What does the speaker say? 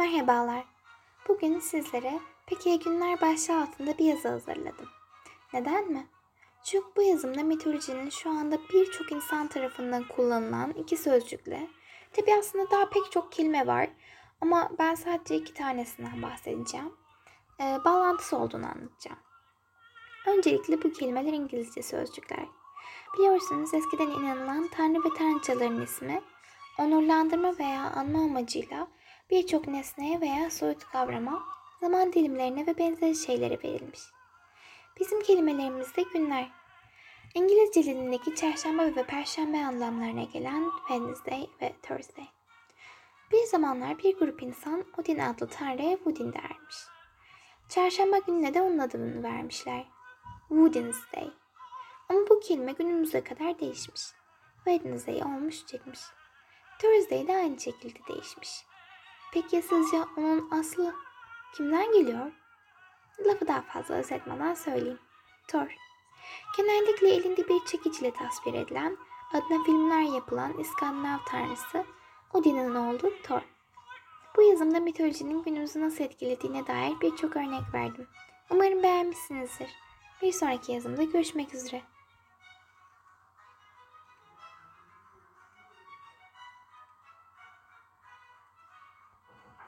Merhabalar. Bugün sizlere Peki günler başlığı altında bir yazı hazırladım. Neden mi? Çünkü bu yazımda mitolojinin şu anda birçok insan tarafından kullanılan iki sözcükle, tabi aslında daha pek çok kelime var ama ben sadece iki tanesinden bahsedeceğim. Ee, bağlantısı olduğunu anlatacağım. Öncelikle bu kelimeler İngilizce sözcükler. Biliyorsunuz eskiden inanılan tanrı ve tanrıçaların ismi, onurlandırma veya anma amacıyla birçok nesneye veya soyut kavrama, zaman dilimlerine ve benzeri şeylere verilmiş. Bizim kelimelerimizde günler. İngilizce dilindeki çarşamba ve perşembe anlamlarına gelen Wednesday ve Thursday. Bir zamanlar bir grup insan Odin adlı tanrıya Woodin dermiş. Çarşamba gününe de onun adını vermişler. Wednesday. Ama bu kelime günümüze kadar değişmiş. Wednesday olmuş çıkmış. Thursday de aynı şekilde değişmiş. Peki ya sizce onun aslı kimden geliyor? Lafı daha fazla özetmeden söyleyeyim. Thor. Genellikle elinde bir çekiciyle tasvir edilen, adına filmler yapılan İskandinav tanrısı Odin'in oğlu Thor. Bu yazımda mitolojinin günümüzü nasıl etkilediğine dair birçok örnek verdim. Umarım beğenmişsinizdir. Bir sonraki yazımda görüşmek üzere.